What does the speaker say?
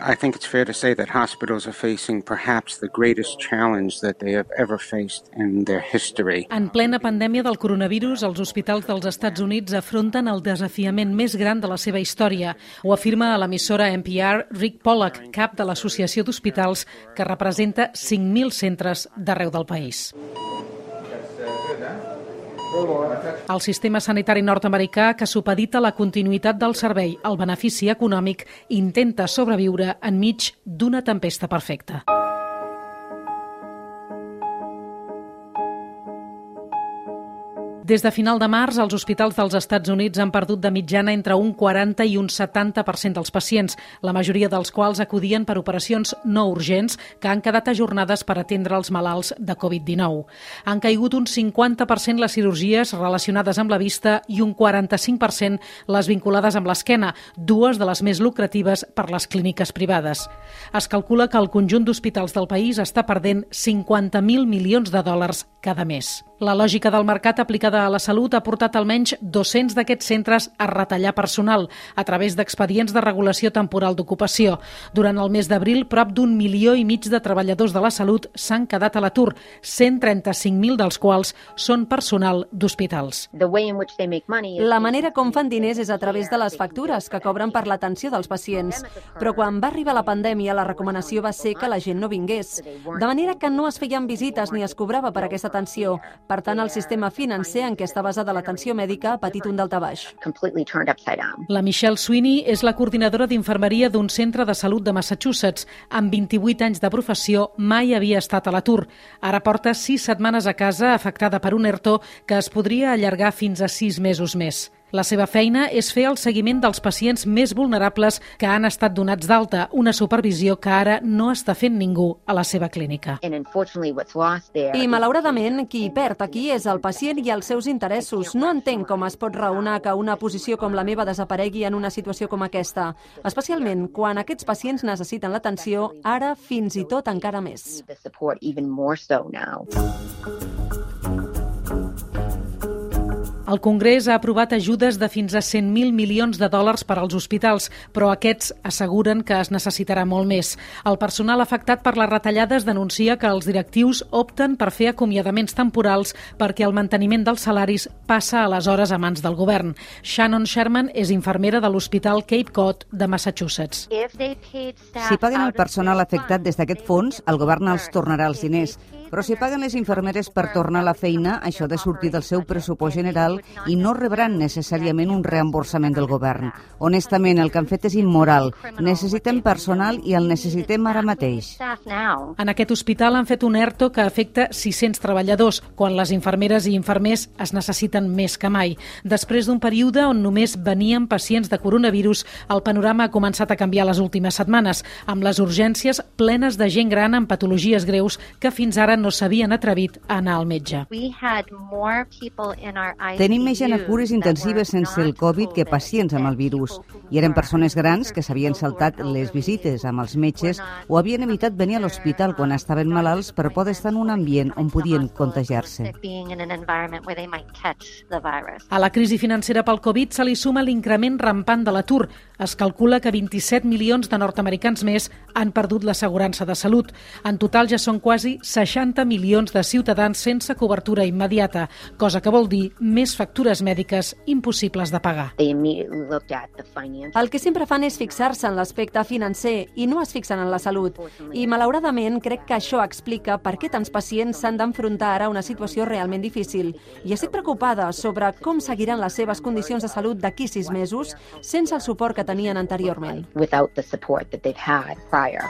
I think it's fair to say that hospitals are facing perhaps the greatest challenge that they have ever faced in their history. En plena pandèmia del coronavirus, els hospitals dels Estats Units afronten el desafiament més gran de la seva història. Ho afirma a l'emissora NPR Rick Pollack, cap de l'Associació d'Hospitals, que representa 5.000 centres d'arreu del país. El sistema sanitari nord-americà, que supedita la continuïtat del servei al benefici econòmic, intenta sobreviure enmig d'una tempesta perfecta. Des de final de març, els hospitals dels Estats Units han perdut de mitjana entre un 40 i un 70% dels pacients, la majoria dels quals acudien per operacions no urgents que han quedat ajornades per atendre els malalts de Covid-19. Han caigut un 50% les cirurgies relacionades amb la vista i un 45% les vinculades amb l'esquena, dues de les més lucratives per les clíniques privades. Es calcula que el conjunt d'hospitals del país està perdent 50.000 milions de dòlars cada mes. La lògica del mercat aplicada a la salut ha portat almenys 200 d'aquests centres a retallar personal a través d'expedients de regulació temporal d'ocupació. Durant el mes d'abril, prop d'un milió i mig de treballadors de la salut s'han quedat a l'atur, 135.000 dels quals són personal d'hospitals. La manera com fan diners és a través de les factures que cobren per l'atenció dels pacients. Però quan va arribar la pandèmia, la recomanació va ser que la gent no vingués. De manera que no es feien visites ni es cobrava per aquesta atenció. Per tant, el sistema financer en què està basada l'atenció mèdica ha patit un daltabaix. La Michelle Sweeney és la coordinadora d'infermeria d'un centre de salut de Massachusetts. Amb 28 anys de professió, mai havia estat a l'atur. Ara porta sis setmanes a casa afectada per un ERTO que es podria allargar fins a sis mesos més. La seva feina és fer el seguiment dels pacients més vulnerables que han estat donats d'alta, una supervisió que ara no està fent ningú a la seva clínica. I malauradament, qui hi perd aquí és el pacient i els seus interessos. No entenc com es pot raonar que una posició com la meva desaparegui en una situació com aquesta, especialment quan aquests pacients necessiten l'atenció ara fins i tot encara més. El Congrés ha aprovat ajudes de fins a 100.000 milions de dòlars per als hospitals, però aquests asseguren que es necessitarà molt més. El personal afectat per les retallades denuncia que els directius opten per fer acomiadaments temporals perquè el manteniment dels salaris passa aleshores a mans del govern. Shannon Sherman és infermera de l'Hospital Cape Cod de Massachusetts. Si paguen el personal afectat des d'aquest fons, el govern els tornarà els diners. Però si paguen les infermeres per tornar a la feina, això ha de sortir del seu pressupost general i no rebran necessàriament un reemborsament del govern. Honestament, el que han fet és immoral. Necessitem personal i el necessitem ara mateix. En aquest hospital han fet un ERTO que afecta 600 treballadors, quan les infermeres i infermers es necessiten més que mai. Després d'un període on només venien pacients de coronavirus, el panorama ha començat a canviar les últimes setmanes, amb les urgències plenes de gent gran amb patologies greus que fins ara no s'havien atrevit a anar al metge. Tenim més gent a cures intensives sense el Covid que pacients amb el virus. I eren persones grans que s'havien saltat les visites amb els metges o havien evitat venir a l'hospital quan estaven malalts per poder estar en un ambient on podien contagiar-se. A la crisi financera pel Covid se li suma l'increment rampant de l'atur. Es calcula que 27 milions de nord-americans més han perdut l'assegurança de salut. En total ja són quasi 60 milions de ciutadans sense cobertura immediata, cosa que vol dir més factures mèdiques impossibles de pagar. El que sempre fan és fixar-se en l'aspecte financer i no es fixen en la salut. I malauradament crec que això explica per què tants pacients s'han d'enfrontar ara a una situació realment difícil. I estic preocupada sobre com seguiran les seves condicions de salut d'aquí sis mesos sense el suport que tenien anteriorment. without the support that they've had prior.